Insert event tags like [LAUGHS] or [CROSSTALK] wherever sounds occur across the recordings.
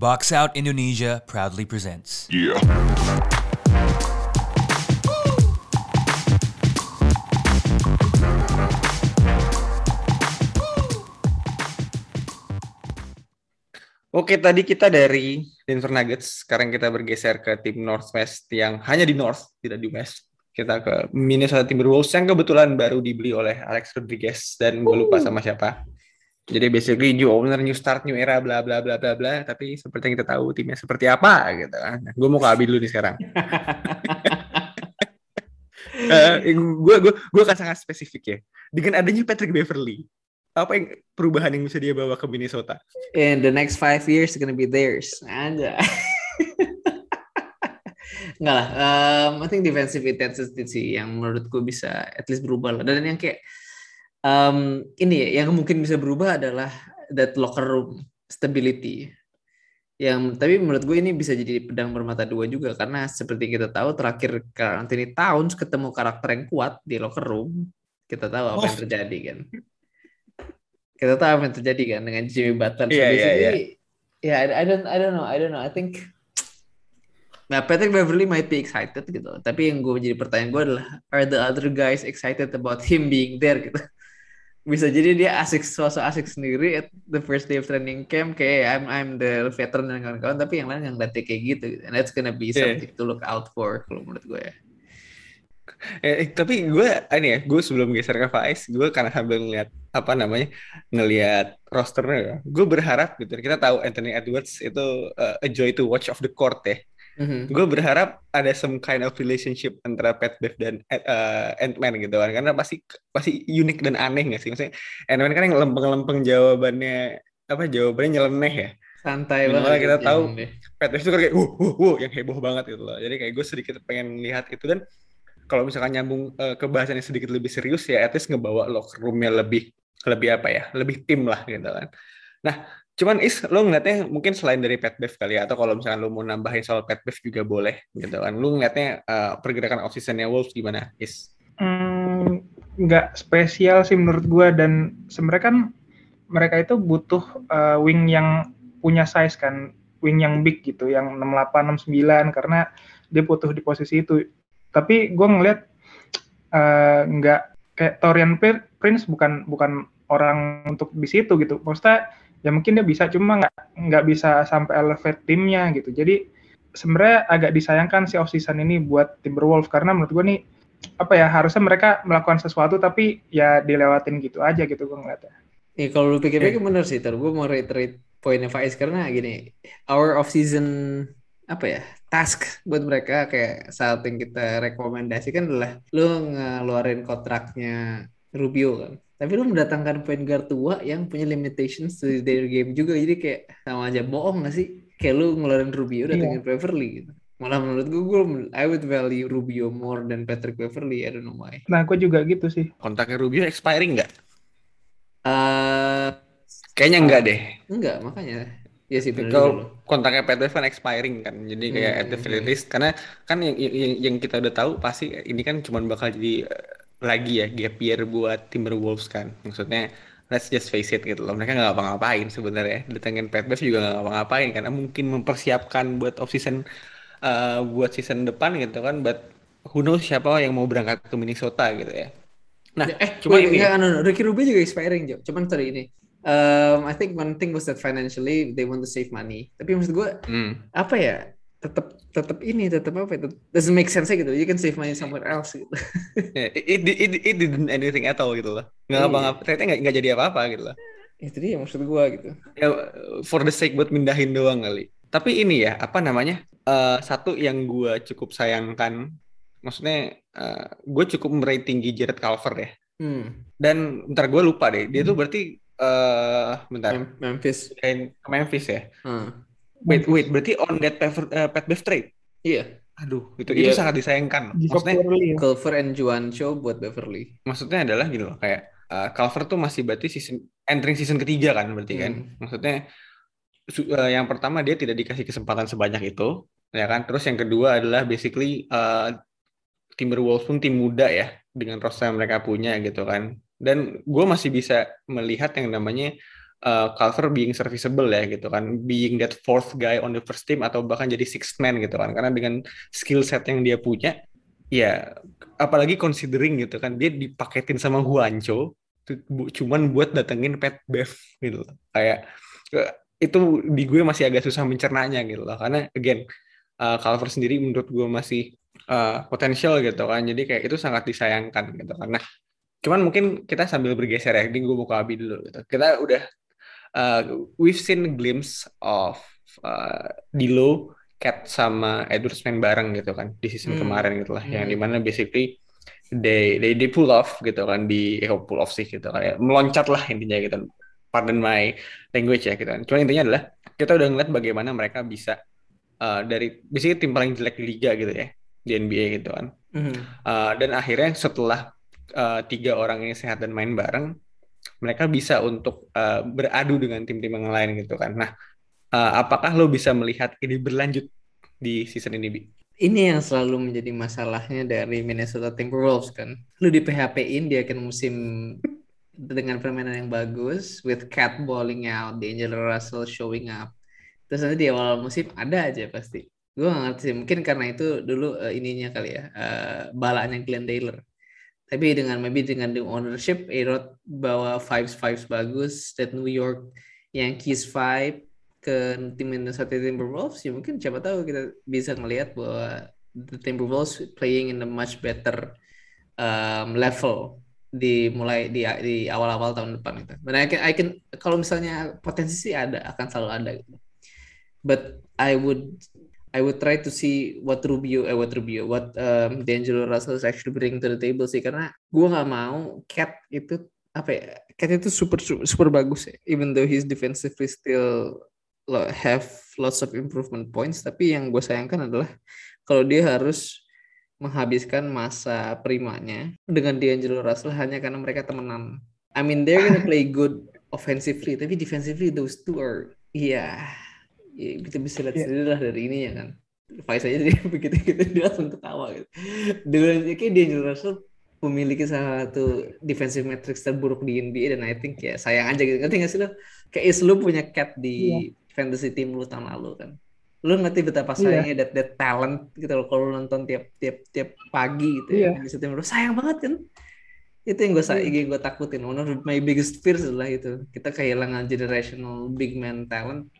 Box Out Indonesia proudly presents. Yeah. Oke, tadi kita dari Denver Nuggets. Sekarang kita bergeser ke tim Northwest yang hanya di North, tidak di West. Kita ke Minnesota Timberwolves yang kebetulan baru dibeli oleh Alex Rodriguez dan gue lupa sama siapa. Jadi basically new owner, new start, new era, bla bla bla bla bla. Tapi seperti yang kita tahu timnya seperti apa gitu. Nah, gue mau ke Abi dulu nih sekarang. gue gue gue akan sangat spesifik ya. Dengan adanya Patrick Beverly, apa yang perubahan yang bisa dia bawa ke Minnesota? In the next five years gonna be theirs. Aja. Enggak lah. Um, I think defensive intensity sih yang menurutku bisa at least berubah lah. Dan yang kayak um, ini ya, yang mungkin bisa berubah adalah that locker room stability. Yang tapi menurut gue ini bisa jadi pedang bermata dua juga karena seperti kita tahu terakhir Anthony Towns ketemu karakter yang kuat di locker room, kita tahu apa yang Oh. terjadi kan. Kita tahu apa yang terjadi kan dengan Jimmy Butler. So Iya, iya, basically, yeah, I, I don't I don't know, I don't know. I think Nah, Patrick Beverly might be excited gitu. Tapi yang gue jadi pertanyaan gue adalah, are the other guys excited about him being there gitu? Bisa jadi dia asik, sosok asik sendiri at the first day of training camp, kayak I'm I'm the veteran dan kawan-kawan, tapi yang lain yang liatnya kayak gitu. And that's gonna be Yeah. something to look out for kalau menurut gue ya. Eh, tapi gue ini ya, gue sebelum geser ke Faiz, gue karena sambil ngeliat apa namanya, ngelihat rosternya, ya, gue berharap gitu. Kita tahu Anthony Edwards itu uh, a joy to watch of the court ya. Mhm. Gue berharap ada some kind of relationship antara Pat Bev dan uh, Ant-Man gitu kan, karena pasti pasti unik dan aneh gak sih? Maksudnya Ant-Man kan yang lempeng-lempeng jawabannya apa jawabannya nyeleneh ya. Santai Minimal banget. kita tahu. deh. Pat Bev itu kan kayak wuh wuh wuh yang heboh banget gitu loh. Jadi kayak gue sedikit pengen lihat itu dan kalau misalkan nyambung eh, ke bahasannya sedikit lebih serius ya at least ngebawa locker room-nya lebih lebih apa ya? Lebih tim lah gitu kan. Nah, cuman Is lo ngeliatnya mungkin selain dari Pat Bev kali ya atau kalau misalkan lo mau nambahin soal Pat Bev juga boleh gitu kan. Lo ngeliatnya eh, pergerakan off season-nya Wolves gimana, Is? Hmm, nggak spesial sih menurut gua dan sebenarnya kan mereka itu butuh uh, wing yang punya size kan, wing yang big gitu, yang 68, 69 karena dia butuh di posisi itu. Tapi gua ngelihat uh, nggak kayak Torian Prince bukan bukan orang untuk di situ gitu. Maksudnya ya mungkin dia bisa cuma nggak nggak bisa sampai elevate timnya gitu. Jadi sebenarnya agak disayangkan si off season ini buat Timberwolves karena menurut gua nih apa ya harusnya mereka melakukan sesuatu tapi ya dilewatin gitu aja gitu gue ngeliatnya. Ya kalau lu pikir-pikir bener sih, Tar. Gue mau reiterate poinnya Faiz karena gini, our off season apa ya task buat mereka kayak saat yang kita rekomendasikan adalah lu ngeluarin kontraknya Rubio kan. Tapi lu mendatangkan point guard tua yang punya limitations to their game juga. Jadi kayak sama aja bohong gak sih? Kayak lu ngeluarin Rubio datengin Beverly gitu. Malah menurut gue, gue I would value Rubio more than Patrick Beverly. I don't know why. Nah gue juga gitu sih. Kontaknya Rubio expiring nggak? Eh Kayaknya enggak deh. enggak, makanya. Ya sih bener juga Kalau kontaknya Pat Bev kan expiring kan, jadi kayak Hmm, at the very hmm. least karena kan yang, yang yang kita udah tahu pasti ini kan cuma bakal jadi eh, lagi ya gap year buat Timberwolves kan, maksudnya let's just face it gitu loh, mereka nggak ngapa-ngapain sebenarnya, datengin Pat Bev juga nggak ngapa-ngapain karena mungkin mempersiapkan buat off season eh, buat season depan gitu kan, but who knows siapa yang mau berangkat ke Minnesota gitu ya. Nah, Eh, cuma ini enggak, no, no. Ricky Rubio juga expiring, Jo. Cuman sorry ini. Um, I think one thing was that financially they want to save money. Tapi maksud gue, Hmm. apa ya? Tetap tetap ini, tetap apa? Tetep- doesn't make sense gitu. You can save money somewhere else gitu. [LAUGHS] Ya, it, it, it, it didn't anything at all gitu loh. Nggak Iya. ngapa-ngapa, ternyata nggak nggak jadi apa-apa gitu loh. Itu dia maksud gue gitu. Ya, for the sake buat mindahin doang kali. Tapi ini ya, apa namanya? eh, satu yang gue cukup sayangkan, maksudnya eh, gue cukup meraih tinggi Jared Culver ya. Hmm. Dan ntar gue lupa deh, dia tuh berarti, eh bentar, Mem- Memphis. ke Memphis ya. Hmm. Wait, wait, berarti on that Pat, eh, Pat Bev trade? Iya. Aduh, itu Iya. itu sangat disayangkan. Di Maksudnya, ya. Culver and Juancho buat Beverly. maksudnya adalah gitu loh, kayak eh, Culver tuh masih berarti season entering season ketiga kan berarti kan. Hmm. Maksudnya su- eh, yang pertama dia tidak dikasih kesempatan sebanyak itu, ya kan? Terus yang kedua adalah basically eh, Timberwolves pun tim muda ya. dengan roster yang mereka punya gitu kan. Dan gue masih bisa melihat yang namanya Eh, uh, Culver being serviceable ya gitu kan. Being that fourth guy on the first team atau bahkan jadi sixth man gitu kan. Karena dengan skill set yang dia punya ya apalagi considering gitu kan dia dipaketin sama Huancho cuman buat datengin pet Bev gitu. Loh. kayak eh, itu di gue masih agak susah mencernanya gitu loh. Karena again eh, uh, Culver sendiri menurut gue masih uh, potensial gitu kan. Jadi kayak itu sangat disayangkan gitu karena cuman mungkin kita sambil bergeser ya. Ini gue mau ke Abi dulu gitu. Kita udah uh, we've seen glimpse of uh, Dilo, Cat sama Edwards main bareng gitu kan di season hmm. kemarin gitu lah, hmm. yang di mana basically they they they pull off gitu kan di eh, pull off sih gitu kan ya meloncat lah intinya gitu pardon my language ya gitu kan cuma intinya adalah kita udah ngeliat bagaimana mereka bisa uh, dari basically tim paling jelek di liga gitu ya di NBA gitu kan mm-hmm. uh, dan akhirnya setelah uh, tiga orang ini sehat dan main bareng mereka bisa untuk uh, beradu dengan tim-tim yang lain gitu kan. Nah, uh, apakah lo bisa melihat ini berlanjut di season ini, Bi? Ini yang selalu menjadi masalahnya dari Minnesota Timberwolves kan. Lu di PHP-in dia akan musim [LAUGHS] dengan permainan yang bagus, with Cat balling out, D'Angelo Russell showing up. Terus nanti di awal musim ada aja pasti. Gue gak ngerti sih, mungkin karena itu dulu uh, ininya kali ya, uh, balanya Glenn Taylor tapi dengan maybe dengan the ownership Erod bawa vibes vibes bagus that New York Yankees vibe ke tim Minnesota Timberwolves ya mungkin siapa tahu kita bisa melihat bahwa the Timberwolves playing in a much better um, level di mulai di di awal-awal tahun depan itu. Dan I can, I can kalau misalnya potensi sih ada akan selalu ada gitu. But I would I would try to see what Rubio, eh what Rubio, what um, D'Angelo Russell is actually bring to the table sih. Karena gue nggak mau Cat itu apa ya Cat itu super super bagus ya even though he's defensively still have lots of improvement points. Tapi yang gue sayangkan adalah kalau dia harus menghabiskan masa primanya dengan D'Angelo Russell hanya karena mereka temenan. I mean they're gonna play good offensively tapi defensively those two are yeah ya, kita bisa lihat yeah. sendiri lah dari ini ya kan Faiz aja dia [LAUGHS] begitu gitu dia langsung ketawa gitu dengan kayak dia Russell memiliki salah satu defensive matrix terburuk di NBA dan I think ya sayang aja gitu ngerti gak sih lo kayak is lu punya cat di yeah. fantasy team lu tahun lalu kan lu ngerti betapa iya. sayangnya yeah. that, that talent gitu loh kalau nonton tiap tiap tiap pagi gitu yeah. ya fantasy team lu sayang banget kan itu yang gue yeah. yang gue takutin one of my biggest fears adalah itu kita kehilangan generational big man talent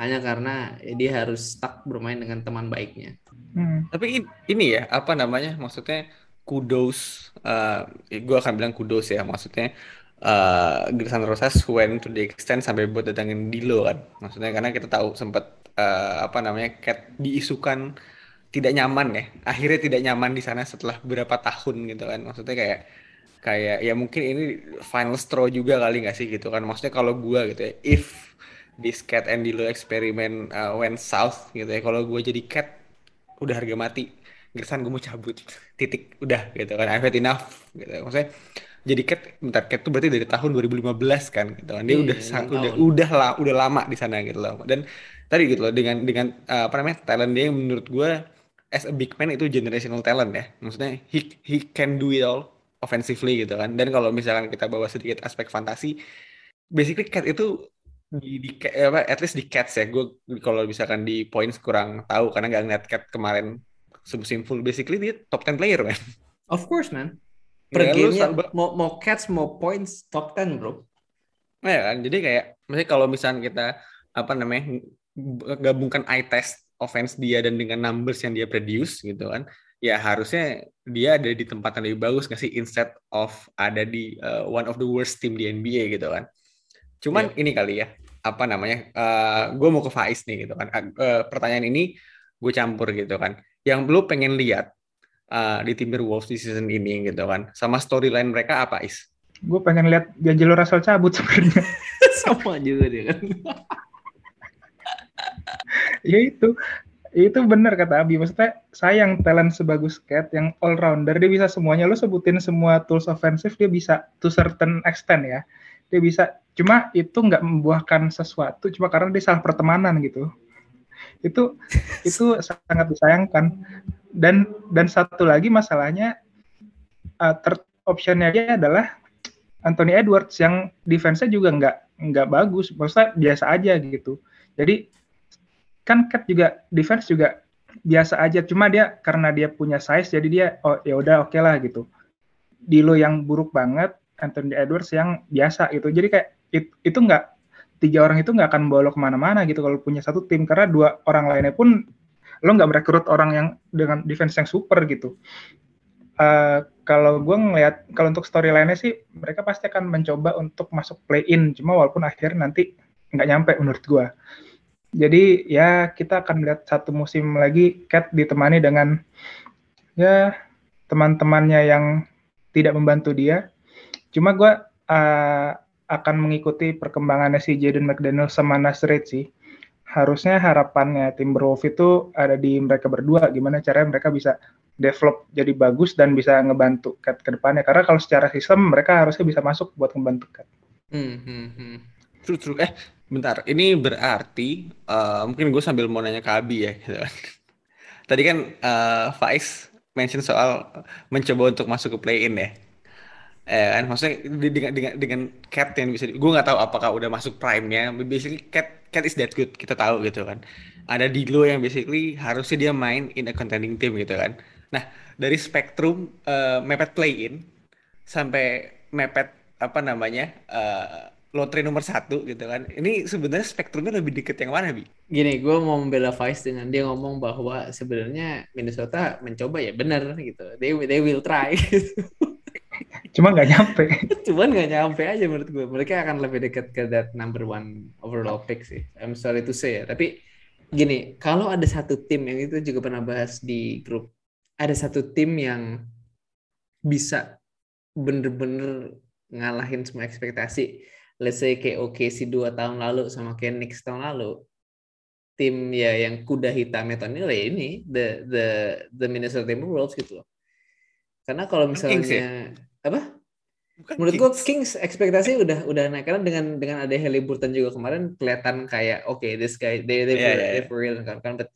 hanya karena dia harus stuck bermain dengan teman baiknya. Hmm. Tapi ini ya apa namanya maksudnya kudos, uh, eh, gue akan bilang kudos ya maksudnya uh, Gerson Rosas went to the extent sampai buat datangin Dilo kan, maksudnya karena kita tahu sempat uh, apa namanya Cat diisukan tidak nyaman ya, akhirnya tidak nyaman di sana setelah beberapa tahun gitu kan, maksudnya kayak kayak ya mungkin ini final straw juga kali nggak sih gitu kan, maksudnya kalau gue gitu ya, if this cat and Dilo eksperimen uh, went south gitu ya. Kalau gue jadi cat udah harga mati. Gersan gue mau cabut. [LAUGHS] Titik udah gitu kan. I've had enough gitu. Maksudnya jadi cat bentar cat tuh berarti dari tahun 2015 kan gitu kan. Dia yeah, udah sang, udah udah la, udah lama di sana gitu loh. Dan tadi gitu loh dengan dengan uh, apa namanya? talent dia yang menurut gue as a big man itu generational talent ya. Maksudnya he he can do it all offensively gitu kan. Dan kalau misalkan kita bawa sedikit aspek fantasi basically cat itu di, di apa at least di Cats ya. Gue kalau misalkan di points kurang tahu karena nggak ngeliat Cat kemarin semusim full. Basically dia top 10 player man. Of course man. Per ya, game mau mau Cats mau points top 10 bro. Nah, ya kan. Jadi kayak misalnya kalau misalkan kita apa namanya gabungkan eye test offense dia dan dengan numbers yang dia produce gitu kan ya harusnya dia ada di tempat yang lebih bagus nggak sih? Instead of ada di uh, one of the worst team di NBA gitu kan Cuman yeah. ini kali ya, apa namanya? Uh, eh, gue mau ke Faiz nih gitu kan. Uh, pertanyaan ini gue campur gitu kan. Yang lu pengen lihat uh, di Timberwolves di season ini gitu kan. Sama storyline mereka apa Is? Gue pengen lihat D'Angelo Russell cabut sebenarnya. [LAUGHS] Sama juga dia kan. ya itu itu benar kata Abi maksudnya sayang talent sebagus Cat yang all rounder dia bisa semuanya lo sebutin semua tools offensive dia bisa to certain extent ya dia bisa cuma itu nggak membuahkan sesuatu cuma karena dia salah pertemanan gitu itu [LAUGHS] itu sangat disayangkan dan dan satu lagi masalahnya uh, third optionnya dia adalah Anthony Edwards yang defense-nya juga nggak nggak bagus, maksudnya biasa aja gitu. Jadi kan Cat juga defense juga biasa aja, cuma dia karena dia punya size jadi dia oh ya udah oke okay lah gitu. Dilo yang buruk banget, Anthony Edwards yang biasa gitu. Jadi kayak it, itu nggak tiga orang itu nggak akan lo ke mana-mana gitu kalau punya satu tim karena dua orang lainnya pun lo nggak merekrut orang yang dengan defense yang super gitu. Uh, kalau gue ngeliat kalau untuk storyline-nya sih mereka pasti akan mencoba untuk masuk play in cuma walaupun akhirnya nanti nggak nyampe menurut gue. Jadi ya kita akan lihat satu musim lagi Cat ditemani dengan ya teman-temannya yang tidak membantu dia. Cuma gue uh, akan mengikuti perkembangannya si Jaden McDaniel sama Nasrid sih. Harusnya harapannya tim Timberwolves itu ada di mereka berdua. Gimana caranya mereka bisa develop jadi bagus dan bisa ngebantu Cat ke depannya. Karena kalau secara sistem mereka harusnya bisa masuk buat ngebantu Cat. Hmm, hmm, hmm. True, true. Eh, bentar. Ini berarti uh, mungkin gue sambil mau nanya ke Abi ya. Gitu. [LAUGHS] Tadi kan uh, Faiz mention soal mencoba untuk masuk ke play-in ya eh kan maksudnya dengan dengan dengan cat yang bisa gue nggak tahu apakah udah masuk prime nya basically cat cat is that good kita tahu gitu kan. Ada Dilo yang basically harusnya dia main in a contending team gitu kan. Nah dari spektrum uh, mepet play in sampai mepet apa namanya uh, lotre nomor satu gitu kan. Ini sebenarnya spektrumnya lebih deket yang mana bi? Gini, gue mau membela Vice dengan dia ngomong bahwa sebenarnya Minnesota mencoba ya benar gitu, they they will try. [LAUGHS] Cuma nggak nyampe. [LAUGHS] Cuman nggak nyampe aja menurut gue. Mereka akan lebih dekat ke that number one overall pick sih. I'm sorry to say ya. Tapi gini, kalau ada satu tim yang itu juga pernah bahas di grup, ada satu tim yang bisa bener-bener ngalahin semua ekspektasi. Let's say kayak OKC dua tahun lalu sama kayak Knicks tahun lalu. Tim ya yang kuda hitamnya tahun ini ya ini the the the Minnesota Timberwolves gitu loh. Karena kalau misalnya ya? Apa? Bukan Menurut gue Kings. Ekspektasi udah udah naik. Karena dengan dengan ada Halliburton juga kemarin kelihatan kayak oke okay, this guy they they, yeah, yeah. for real kan. Kan but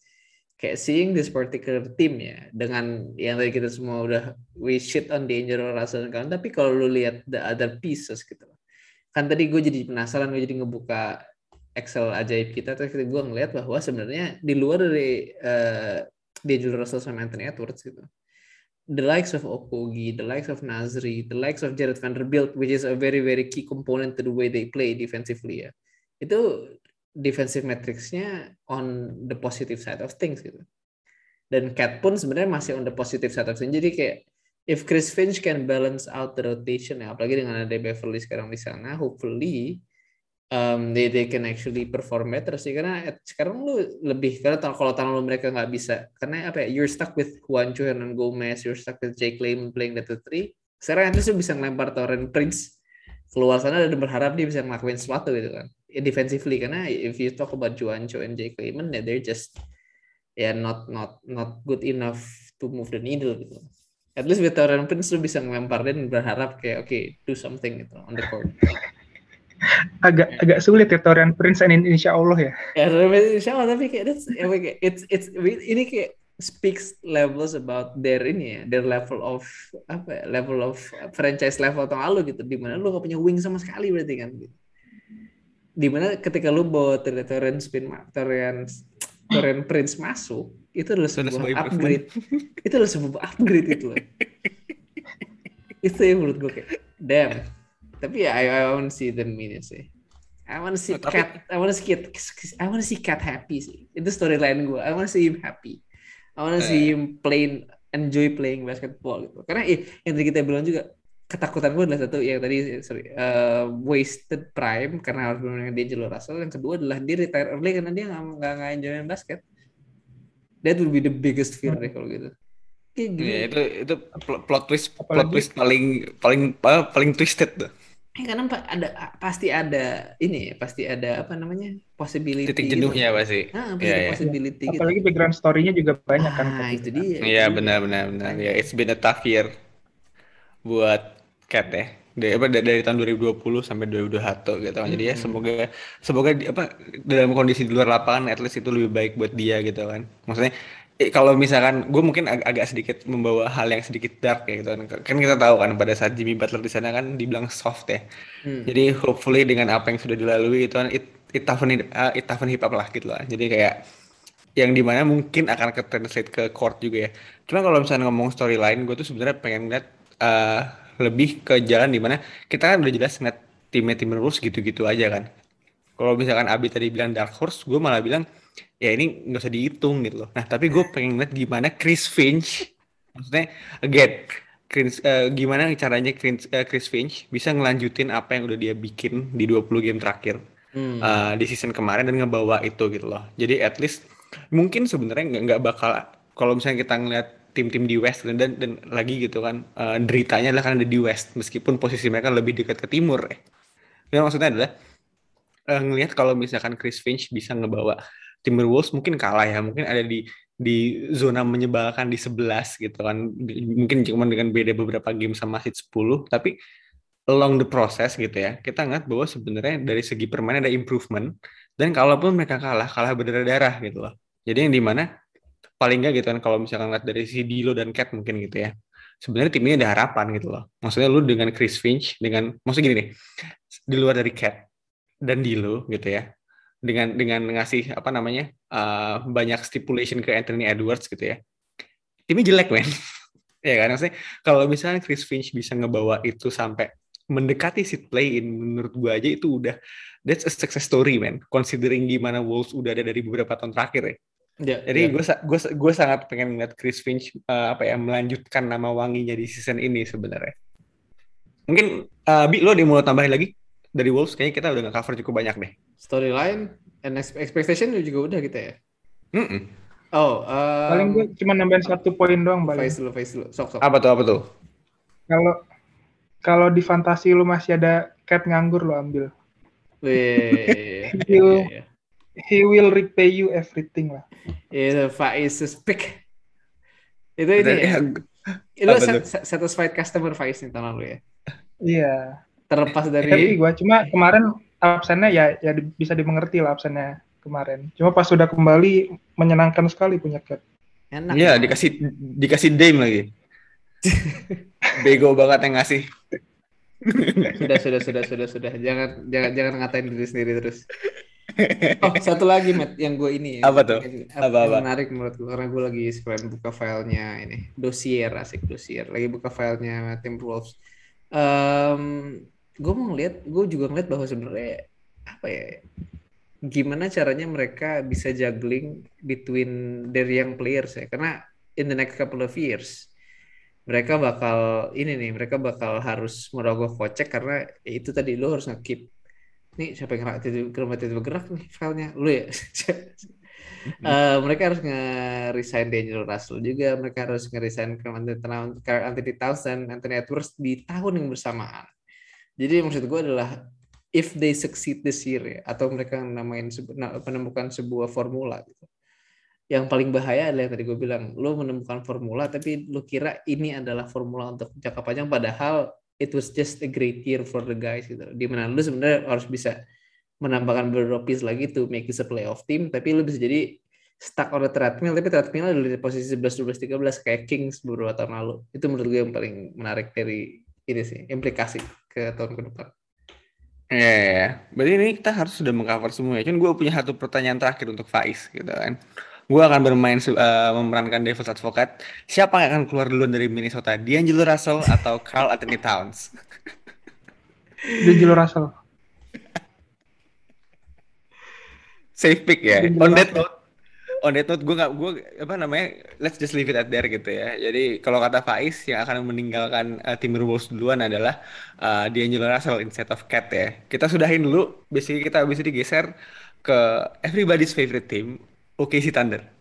kayak seeing this particular team ya dengan yang tadi kita semua udah we shit on the Angelo Russell kan tapi kalau lu lihat the other pieces gitu kan tadi gue jadi penasaran gue jadi ngebuka Excel ajaib kita. Terus gue ngeliat bahwa sebenarnya di luar dari uh, D'Angelo Russell sama Anthony Edwards gitu the likes of Okogi, the likes of Nazri, the likes of Jared Vanderbilt, which is a very very key component to the way they play defensively ya. Itu defensive metricsnya on the positive side of things gitu. Dan Cat pun sebenarnya masih on the positive side of things. Jadi kayak if Chris Finch can balance out the rotation ya, apalagi dengan ada Beverly sekarang di sana, hopefully um, they they can actually perform better sih. Karena sekarang lu lebih karena kalau tahun lalu mereka nggak bisa karena apa ya you're stuck with Juancho Hernan Gomez you're stuck with Jake Layman playing the three. Sekarang itu bisa ngelempar Torren Prince keluar sana dan berharap dia bisa ngelakuin sesuatu gitu kan ya, defensively. Karena if you talk about Juancho and Jake Layman ya they're just yeah, not not not good enough to move the needle gitu. At least with Torren Prince lu bisa ngelempar dan berharap kayak oke okay, do something gitu on the court agak yeah. agak sulit ya Torian Prince ini insya Allah ya. Ya insya Allah tapi kayak that's it's it's ini kayak speaks levels about their ini ya their level of apa ya, level of franchise level tahun lalu gitu di mana lu gak punya wing sama sekali berarti kan gitu. Di mana ketika lu bawa Torian Spin Torian Torian Prince masuk itu adalah sebuah upgrade. itu adalah sebuah upgrade itu loh. [LAUGHS] itu yang menurut gue kayak damn tapi ya I, I want to see them ini sih. I want to see oh, cat. I want to see cat. I want to see cat happy sih. Itu storyline gue. I want to see him happy. I want to see eh. him playing, enjoy playing basketball gitu. Karena eh, yang tadi kita bilang juga ketakutan gue adalah satu yang tadi sorry uh, wasted prime karena harus menang dia Jelo Russell. Yang kedua adalah dia retire early karena dia nggak nggak enjoy basket. That would be the biggest fear deh kalau gitu. Iya, itu itu plot twist plot twist paling paling paling twisted tuh. Eh, karena ada pasti ada ini pasti ada apa namanya possibility titik jenuhnya gitu. pasti ah, pasti yeah, yeah. possibility gitu. apalagi background story-nya juga banyak kan. ah, kan itu dia iya benar benar benar ya it's been a tough year buat Cat ya dari apa dari tahun 2020 sampai 2021 gitu kan. Jadi ya semoga semoga di, apa dalam kondisi di luar lapangan at least itu lebih baik buat dia gitu kan. Maksudnya eh, kalau misalkan gue mungkin ag agak sedikit membawa hal yang sedikit dark ya gitu kan. Kan kita tahu kan pada saat Jimmy Butler di sana kan dibilang soft ya. Hmm. Jadi hopefully dengan apa yang sudah dilalui itu kan it it toughen uh, it toughen hip up lah gitu lah. Jadi kayak yang di mana mungkin akan ke translate ke court juga ya. Cuma kalau misalnya ngomong storyline, gue tuh sebenarnya pengen lihat uh, lebih ke jalan di mana kita kan udah jelas ngeliat timnya Timberwolves gitu-gitu aja kan. Kalau misalkan Abi tadi bilang dark horse, gue malah bilang ya ini nggak usah dihitung gitu loh. Nah tapi gue pengen lihat gimana Chris Finch, maksudnya again, Chris, uh, gimana caranya Chris, uh, Chris Finch bisa ngelanjutin apa yang udah dia bikin di 20 game terakhir Hmm. uh, di season kemarin dan ngebawa itu gitu loh. Jadi at least mungkin sebenarnya nggak bakal kalau misalnya kita ngeliat tim-tim di West dan, dan dan lagi gitu kan uh, deritanya adalah karena ada di West meskipun posisi mereka lebih dekat ke timur ya. Dan maksudnya adalah uh, ngelihat kalau misalkan Chris Finch bisa ngebawa Timberwolves mungkin kalah ya, mungkin ada di di zona menyebalkan di 11 gitu kan. Mungkin cuma dengan beda beberapa game sama hit 10, tapi along the process gitu ya, kita ngeliat bahwa sebenarnya dari segi permainan ada improvement dan kalaupun mereka kalah, kalah berdarah-darah gitu loh. Jadi yang di mana paling nggak gitu kan kalau misalkan ngeliat dari si Dilo dan Cat mungkin gitu ya, sebenarnya tim ini ada harapan gitu loh. Maksudnya lu dengan Chris Finch, dengan maksudnya gini nih, di luar dari Cat dan Dilo gitu ya, dengan dengan ngasih apa namanya uh, banyak stipulation ke Anthony Edwards gitu ya, timnya jelek men. [LAUGHS] ya kan maksudnya kalau misalnya Chris Finch bisa ngebawa itu sampai mendekati seat play in menurut gue aja itu udah that's a success story man considering gimana Wolves udah ada dari beberapa tahun terakhir ya. Ya, jadi gue gue gue sangat pengen ngeliat Chris Finch uh, apa ya melanjutkan nama wanginya di season ini sebenarnya. Mungkin uh, Bi lo ada yang mau tambahin lagi dari Wolves? Kayaknya kita udah nggak cover cukup banyak deh storyline and ex- expectation juga udah kita ya. Mm-mm. Oh, um, Paling gue cuma nambahin satu poin doang paling. Faiz dulu, Faiz dulu. Sok, sok. apa tuh apa tuh Kalau kalau di fantasi lu masih ada cat nganggur lu ambil. [LAUGHS] Wih, You- iya, iya. He will repay you everything lah. Itu Faiz pick. Itu ini ya. Lu sat- satisfied customer Faiz nih tahun lalu ya. Iya. Terlepas Happy dari gua cuma kemarin absennya ya ya di- bisa dimengerti lah absennya kemarin. Cuma pas sudah kembali menyenangkan sekali punya cat. enak. Iya ya. dikasih dikasih Dame lagi bego banget yang ngasih Sudah, sudah, sudah, sudah, sudah. Jangan, jangan, jangan ngatain diri sendiri terus. [LAUGHS] Oh, satu lagi, Matt, yang gue ini. Apa tuh? Yang Apa-apa? Menarik menurut gue, karena gue lagi sekalian buka filenya ini. Dosier, asik dosier. Lagi buka filenya Timberwolves. Um, gue mau ngeliat, gue juga ngeliat bahwa sebenarnya, apa ya, gimana caranya mereka bisa juggling between their young players ya. Karena in the next couple of years, mereka bakal ini nih mereka bakal harus merogoh kocek karena ya itu tadi lu harus nge-keep. Nih siapa yang tiba tiba tiba gerak nih filenya lu ya. [LAUGHS] Eh, mereka harus nge-resign D'Angelo Russell juga mereka harus nge-resign Anthony Towns dan Anthony Edwards di tahun yang bersamaan jadi maksud gue adalah if they succeed this year ya atau mereka namain menemukan sebuah formula gitu. Yang paling bahaya adalah yang tadi gue bilang lo menemukan formula tapi lo kira ini adalah formula untuk jangka panjang padahal it was just a great year for the guys gitu. Di mana lo sebenarnya harus bisa menambahkan beberapa piece lagi to make this a playoff team tapi lo bisa jadi stuck on the treadmill tapi treadmill ada di posisi 11 12 13 kayak Kings beberapa tahun lalu. Itu menurut gue yang paling menarik dari ini sih implikasi ke tahun ke depan Iya, iya, iya. Berarti ini kita harus sudah mengcover semua ya. Cuman gue punya satu pertanyaan terakhir untuk Faiz gitu kan. Gue akan bermain eh, memerankan Devil's Advocate. Siapa yang akan keluar duluan dari Minnesota? D'Angelo Russell atau Carl Anthony Towns? D'Angelo Russell. Safe pick ya. D'Angelo On that note, on that note gue nggak gue apa namanya? Let's just leave it at there gitu ya. Jadi kalau kata Faiz yang akan meninggalkan uh, Timberwolves duluan adalah uh, D'Angelo Russell instead of Cat ya. Kita sudahin dulu. Basically kita habis digeser ke everybody's favorite team, OKC Thunder.